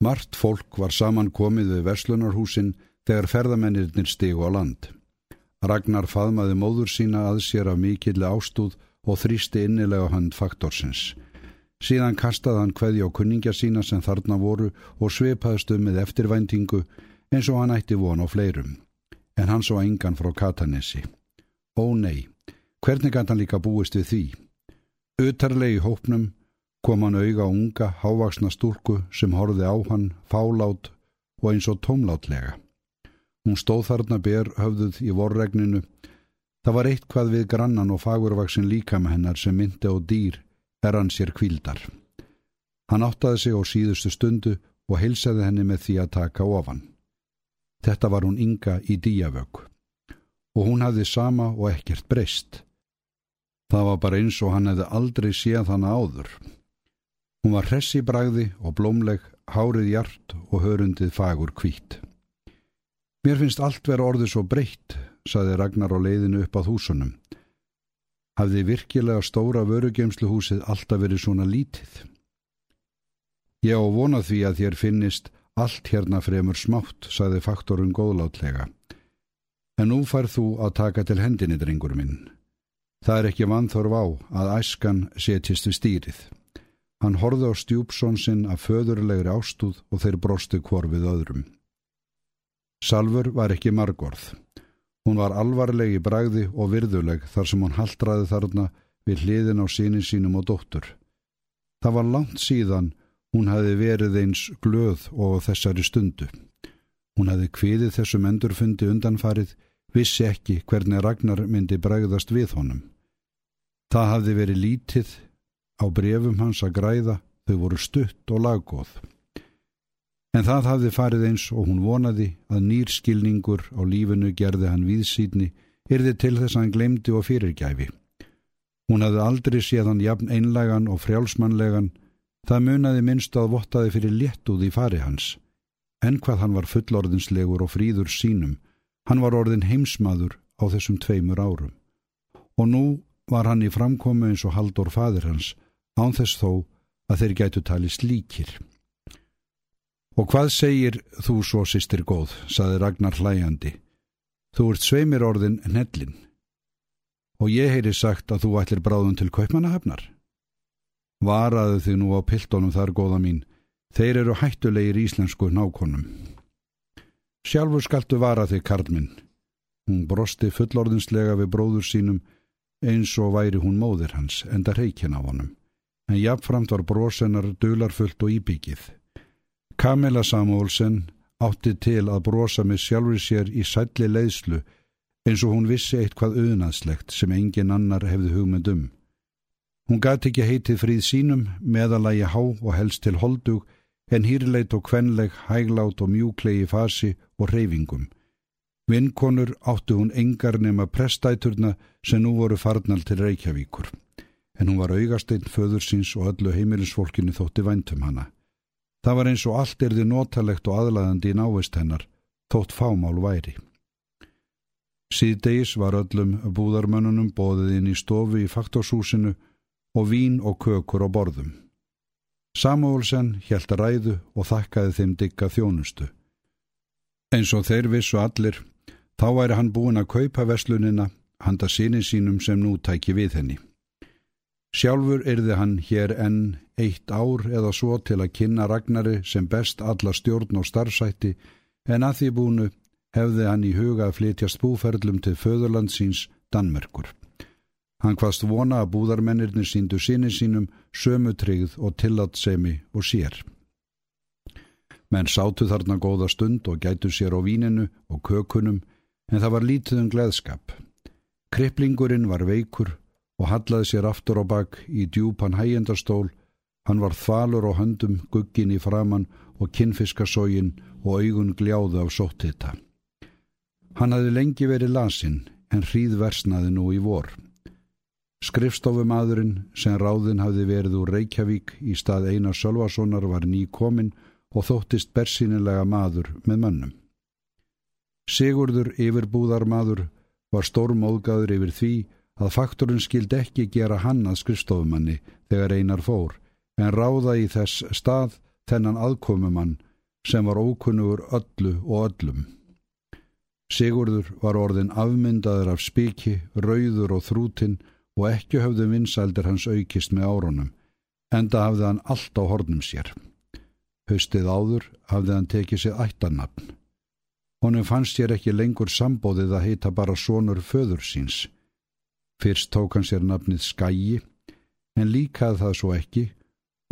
Mart fólk var saman komið við verslunarhúsin þegar ferðamennirnir stigu á land. Ragnar faðmaði móður sína að sér af mikilli ástúð og þrýsti innilega hand faktorsins. Síðan kastaði hann hveði á kunningja sína sem þarna voru og sveipaðist um með eftirvæntingu eins og hann ætti von á fleirum. En hann svo engan frá Katanessi. Ó nei, hvernig gæti hann líka búist við því? Utarlegi hópnum kom hann auga unga, hávaksna stúrku sem horfið á hann, fálát og eins og tómlátlega. Hún stóð þarna ber höfðuð í vorregninu. Það var eitt hvað við grannan og fagurvaksin líka með hennar sem myndi á dýr er hann sér kvildar. Hann áttaði sig á síðustu stundu og heilsaði henni með því að taka ofan. Þetta var hún ynga í díavögg og hún hafði sama og ekkert breyst. Það var bara eins og hann hefði aldrei séð hana áður. Hún var hress í bragði og blómleg, hárið hjart og hörundið fagur kvít. Mér finnst allt vera orðið svo breytt, saði Ragnar á leiðinu upp á húsunum hafði virkilega stóra vörugemsluhúsið alltaf verið svona lítið. Ég á vona því að þér finnist allt hérna fremur smátt, saði faktorun góðlátlega. En nú fær þú að taka til hendinni, drengur minn. Það er ekki vanþorf á að æskan setjist við stýrið. Hann horði á stjúpsón sinn af föðurlegri ástúð og þeir brostu kvorfið öðrum. Salfur var ekki margorð. Hún var alvarleg í bragði og virðuleg þar sem hún haldraði þarna við hliðin á sínin sínum og dóttur. Það var langt síðan hún hafi verið eins glöð og þessari stundu. Hún hafi kviðið þessum endurfundi undanfarið, vissi ekki hvernig Ragnar myndi bregðast við honum. Það hafi verið lítið á brefum hans að græða, þau voru stutt og laggóð. En það hafði farið eins og hún vonaði að nýr skilningur á lífinu gerði hann viðsýtni, yrði til þess að hann glemdi og fyrirgæfi. Hún hafði aldrei séð hann jafn einlegan og frjálsmannlegan, það munaði minnst að vottaði fyrir léttuð í fari hans. En hvað hann var fullorðinslegur og fríður sínum, hann var orðin heimsmaður á þessum tveimur árum. Og nú var hann í framkomu eins og haldur fadir hans, án þess þó að þeir gætu tali slíkir. Og hvað segir þú svo, sýstir góð, saði Ragnar hlæjandi. Þú ert sveimir orðin nellin. Og ég heyri sagt að þú ætlir bráðum til kaupmannahafnar. Varaðu þig nú á piltónum þar, góða mín. Þeir eru hættulegir íslensku nákonum. Sjálfur skaltu vara þig, Karlminn. Hún brosti fullorðinslega við bróður sínum eins og væri hún móðir hans, enda reykjan á honum. En jafnframt var brosennar dularfullt og íbyggið. Kamila Samuelsen átti til að brosa með sjálfur sér í sælli leiðslu eins og hún vissi eitthvað auðnaðslegt sem engin annar hefði hugmynd um. Hún gati ekki heitið fríð sínum, meðalagi há og helst til holdug, en hýrleit og kvenleg, hæglát og mjúklegi fasi og reyfingum. Vinkonur áttu hún engar nema prestæturna sem nú voru farnal til Reykjavíkur, en hún var augasteinn föður síns og öllu heimilisfólkinu þótti væntum hana. Það var eins og allt erði notalegt og aðlæðandi í návist hennar, þótt fámál væri. Síðdeis var öllum búðarmönnunum bóðið inn í stofu í faktorshúsinu og vín og kökur á borðum. Samuelsen hjælt að ræðu og þakkaði þeim digga þjónustu. Eins og þeir vissu allir, þá væri hann búin að kaupa veslunina handa síni sínum sem nú tæki við henni. Sjálfur yrði hann hér enn eitt ár eða svo til að kynna Ragnari sem best alla stjórn og starfsætti en að því búinu hefði hann í huga að flytjast búferlum til föðurlandsins Danmerkur. Hann hvaðst vona að búðarmennirni síndu sinni sínum sömutrygð og tillatsemi og sér. Menn sátu þarna góða stund og gætu sér á víninu og kökunum en það var lítið um gleðskap. Kriplingurinn var veikur og hallaði sér aftur á bakk í djúpan hægjendastól, hann var þvalur á höndum, guggin í framann og kinnfiskasógin og augun gljáðu af sóttita. Hann hafði lengi verið lasinn en hríð versnaði nú í vor. Skrifstofumadurinn sem ráðinn hafði verið úr Reykjavík í stað Einar Sölvasonar var ný komin og þóttist bersýnilega maður með mönnum. Sigurður yfirbúðarmadur var stórmóðgaður yfir því að faktorinn skild ekki gera hann að skrifstofumanni þegar einar fór, en ráða í þess stað þennan aðkomumann sem var ókunnugur öllu og öllum. Sigurður var orðin afmyndaður af spiki, rauður og þrútin og ekki höfðu vinsældir hans aukist með árunum, enda hafði hann allt á hornum sér. Haustið áður hafði hann tekið sér ættanapn. Honum fannst sér ekki lengur sambóðið að heita bara sonur föður síns. Fyrst tók hann sér nafnið Skægi, en líkað það svo ekki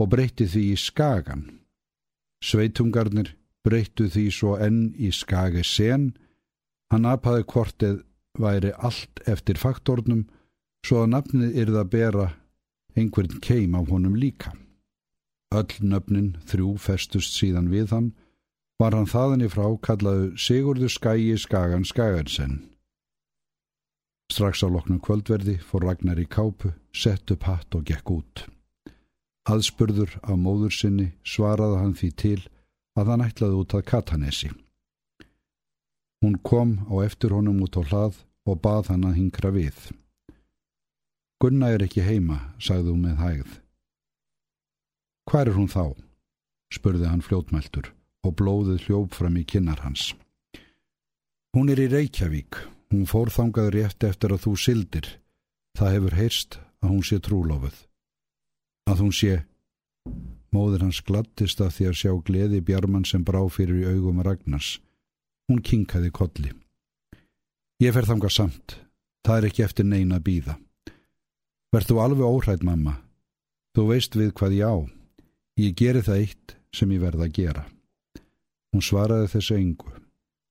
og breytti því í Skagan. Sveitungarnir breyttu því svo enn í Skagi sen, Hann apaði kvortið væri allt eftir faktornum svo að nafnið yrða að bera einhvern keim á honum líka. Öll nöfnin þrjú festust síðan við hann var hann þaðan í frá kallaðu Sigurður Skægi Skagan Skagansen. Strax á loknum kvöldverði fór Ragnar í kápu, sett upp hatt og gekk út. Aðspurður af móður sinni svaraði hann því til að hann ætlaði út að Katanesi. Hún kom á eftir honum út á hlað og bað hann að hingra við. Gunna er ekki heima, sagði hún með hægð. Hvar er hún þá? spurði hann fljótmæltur og blóðið hljóf fram í kinnar hans. Hún er í Reykjavík. Hún fór þangað rétt eftir að þú sildir. Það hefur heyrst að hún sé trúlofið. Að hún sé... Móður hans glattist að því að sjá gleði bjarmann sem brá fyrir í augum Ragnars. Hún kinkaði kolli. Ég fer þanga samt. Það er ekki eftir neina býða. Verð þú alveg óhrætt, mamma. Þú veist við hvað ég á. Ég geri það eitt sem ég verða að gera. Hún svaraði þessu engu.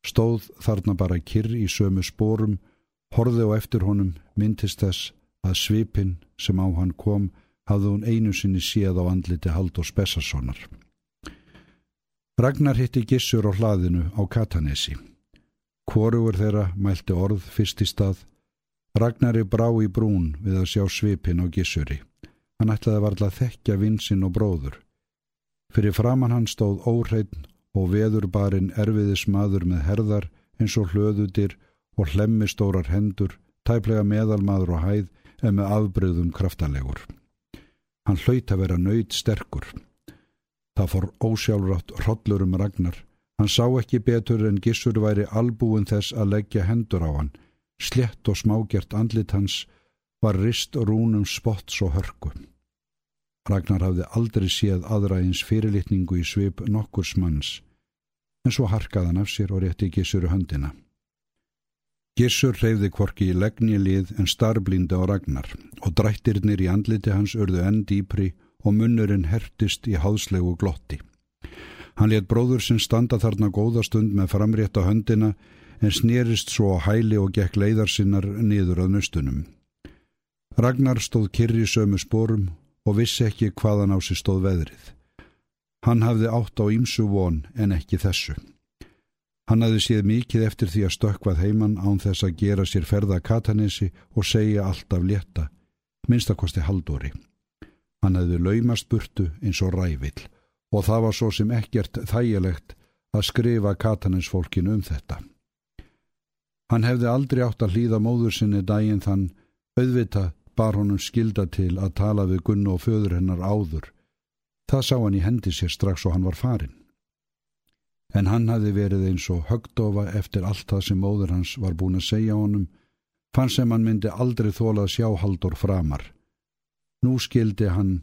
Stóð þarna bara kyrr í sömu spórum, horði á eftir honum, myndist þess að svipin sem á hann kom hafði hún einu sinni séð á andliti Haldur Spessarssonar. Ragnar hitti gissur á hlaðinu á Katanesi. Hvorugur þeirra mælti orð fyrst í stað. Ragnari brá í brún við að sjá svipin á gissuri. Hann ætlaði varla að þekkja vinsinn og bróður. Fyrir framann hann stóð óhreitn og veðurbarinn erfiðis maður með herðar eins og hlöðutir og hlemmi stórar hendur, tæplega meðalmaður og hæð en með afbröðum kraftalegur. Hann hlaut að vera nöyt sterkur. Það fór ósjálfrátt hrodlur um Ragnar. Hann sá ekki betur en gissur væri albúin þess að leggja hendur á hann. Slett og smágjert andlit hans var rist rúnum spott svo hörku. Ragnar hafði aldrei séð aðræðins fyrirlitningu í svip nokkurs manns, en svo harkaði hann af sér og rétti gissuru höndina. Gissur reyði kvorki í leggni lið en starblindi á Ragnar og drættirnir í andliti hans urðu enn dýpri og munnurinn hertist í háðslegu glotti. Hann let bróður sinn standa þarna góða stund með framrétta höndina en snýrist svo á hæli og gekk leiðarsinnar niður að nöstunum. Ragnar stóð kyrri sömu spórum og vissi ekki hvaðan á sig stóð veðrið. Hann hafði átt á ímsu von en ekki þessu. Hann hafði séð mikið eftir því að stökkvað heimann án þess að gera sér ferða katanesi og segja allt af létta, minnstakosti haldóri. Hann hefði laumast burtu eins og rævill og það var svo sem ekkert þægilegt að skrifa katanins fólkinu um þetta. Hann hefði aldrei átt að hlýða móður sinni daginn þann auðvita bar honum skilda til að tala við Gunn og föður hennar áður. Það sá hann í hendi sér strax og hann var farin. En hann hefði verið eins og högdofa eftir allt það sem móður hans var búin að segja honum, fann sem hann myndi aldrei þóla að sjá haldur framar. Nú skildi hann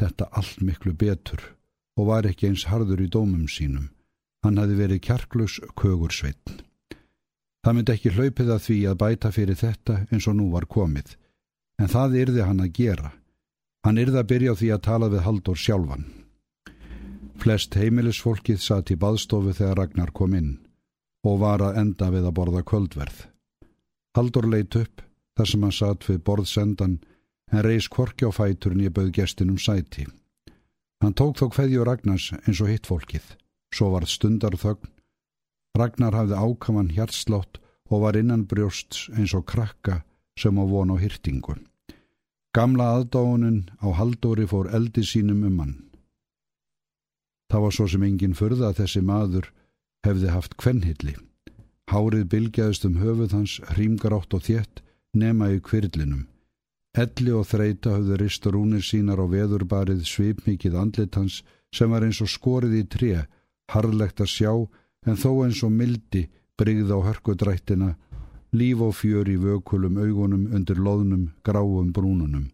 þetta allt miklu betur og var ekki eins harður í dómum sínum. Hann hafi verið kjarklus kögursveitn. Það myndi ekki hlaupið að því að bæta fyrir þetta eins og nú var komið, en það yrði hann að gera. Hann yrði að byrja á því að tala við Haldur sjálfan. Flest heimilisfólkið satt í baðstofu þegar Ragnar kom inn og var að enda við að borða kvöldverð. Haldur leitt upp þar sem hann satt við borðsendan en reys korki á fæturinn ég bauð gestinum sæti. Hann tók þó hverju Ragnars eins og hitt fólkið. Svo var stundar þögn. Ragnar hafði ákaman hjartslátt og var innan brjósts eins og krakka sem á von á hyrtingu. Gamla aðdáunin á haldóri fór eldi sínum um hann. Það var svo sem enginn förða að þessi maður hefði haft kvennhilli. Hárið bylgjaðist um höfuð hans, hrímgarátt og þétt, nema í kvirlinum. Helli og þreita höfðu ristur únir sínar á veðurbarið svipmikið andlit hans sem var eins og skorið í tré harlegt að sjá en þó eins og mildi brigð á hörkudrættina, líf og fjör í vökulum augunum undir loðnum gráum brúnunum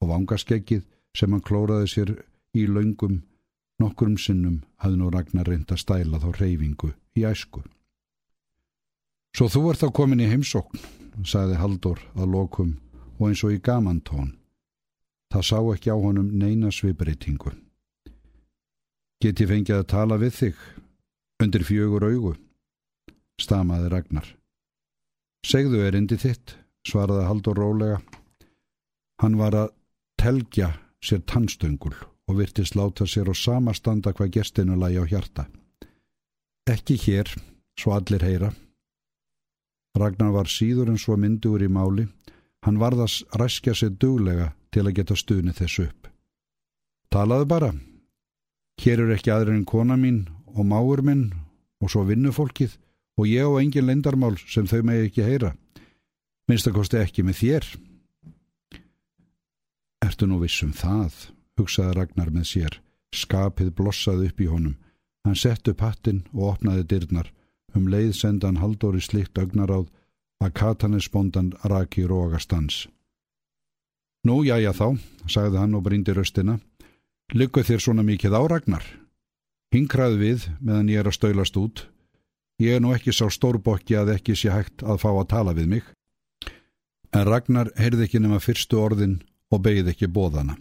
og vangaskeggið sem hann klóraði sér í laungum nokkurum sinnum hafði nú Ragnar reynda stæla þá reyfingu í æsku. Svo þú ert þá komin í heimsókn, sagði Haldur að lokum og eins og í gamantón. Það sá ekki á honum neina svipreitingu. Get ég fengið að tala við þig undir fjögur augu, stamaði Ragnar. Segðu er indi þitt, svaraði Haldur rólega. Hann var að telgja sér tannstöngul og virtist láta sér á sama standa hvað gestinu lagi á hjarta. Ekki hér, svo allir heyra. Ragnar var síður en svo myndur í máli, hann varðast ræskja sér duglega til að geta stuðni þessu upp. Talaðu bara. Hér eru ekki aðrir en kona mín og máur minn og svo vinnufólkið og ég og engin lendarmál sem þau megi ekki heyra. Minnstakosti ekki með þér. Ertu nú vissum það, hugsaði Ragnar með sér. Skapið blossaði upp í honum. Hann sett upp hattin og opnaði dyrnar. Um leið sendan Haldóri slikt augnaráð að katanesbondan raki rógastans. Nú, já, já þá, sagði hann og brindi röstina. Lykku þér svona mikið á Ragnar? Hingraði við meðan ég er að stöylast út. Ég er nú ekki sá stórbokki að ekki sé hægt að fá að tala við mig. En Ragnar heyrði ekki nema fyrstu orðin og beigði ekki bóðana.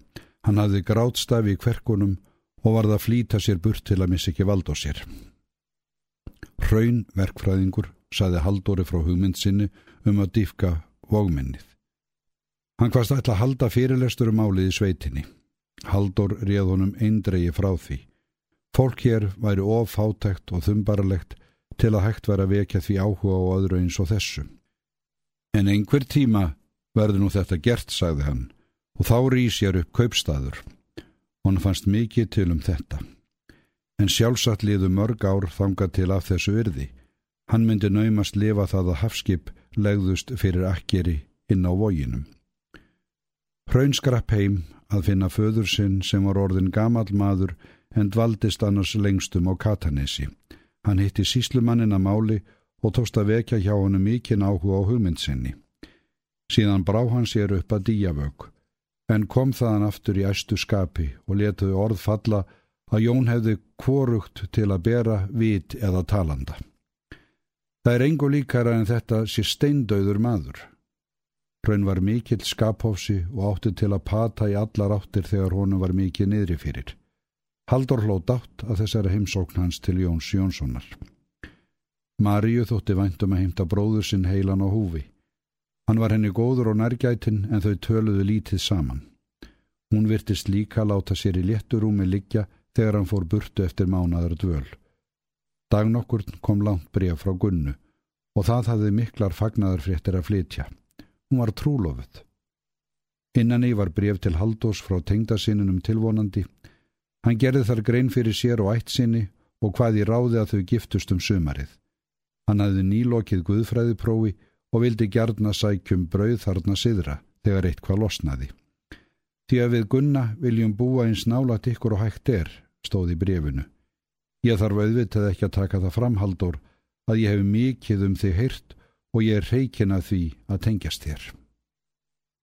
Hann hafði grátstafi í kverkunum og varða að flýta sér burt til að missa ekki vald á sér. Hraun verkfræðingur saði Haldóri frá hugmynd sinni um að dýfka vógminnið. Hann hvaðst ætla að halda fyrirlestur um álið í sveitinni. Haldór réð honum eindregi frá því. Fólk hér væri of fátækt og þumbaralegt til að hægt vera vekja því áhuga á öðru eins og þessu. En einhver tíma verður nú þetta gert, sagði hann og þá rýs ég upp kaupstaður. Hún fannst mikið til um þetta. En sjálfsagt liðu mörg ár þanga til af þessu yrði. Hann myndi naumast lifa það að hafskip legðust fyrir akkeri inn á vóginum. Hraunskarapp heim að finna föður sinn sem var orðin gamal maður en dvaldist annars lengstum á Katanesi. Hann hitti síslumannin að máli og tóst að vekja hjá hann mikinn áhuga á hugmyndsinni. Síðan brá hann sér upp að díjavög en kom þaðan aftur í æstu skapi og letuði orð falla að Jón hefði kvorugt til að bera vit eða talanda. Það er engu líkara en þetta sé steindauður maður. Raun var mikill skaphófsi og átti til að pata í allar áttir þegar honum var mikið niðri fyrir. Haldur hlótt átt að þessari heimsókn hans til Jóns Jónssonar. Maríu þótti væntum að heimta bróður sinn heilan á húfi. Hann var henni góður og nærgætin en þau töluðu lítið saman. Hún virtist líka láta sér í létturúmi liggja þegar hann fór burtu eftir mánaður dvöl. Dagnokkur kom langt bref frá Gunnu og það hafði miklar fagnadarfréttir að flytja. Hún var trúlofuð. Innan í var bref til Haldós frá tengdasinnunum tilvonandi. Hann gerði þar grein fyrir sér og ætt sinni og hvað í ráði að þau giftust um sumarið. Hann hafði nýlokið guðfræðiprófi og vildi gjarna sækjum brauð þarna siðra þegar eitthvað losnaði. Því að við gunna viljum búa eins nálat ykkur og hægt er, stóði brefinu. Ég þarf auðvitað ekki að taka það framhaldur að ég hef mikið um þig heyrt og ég er reikina því að tengjast þér.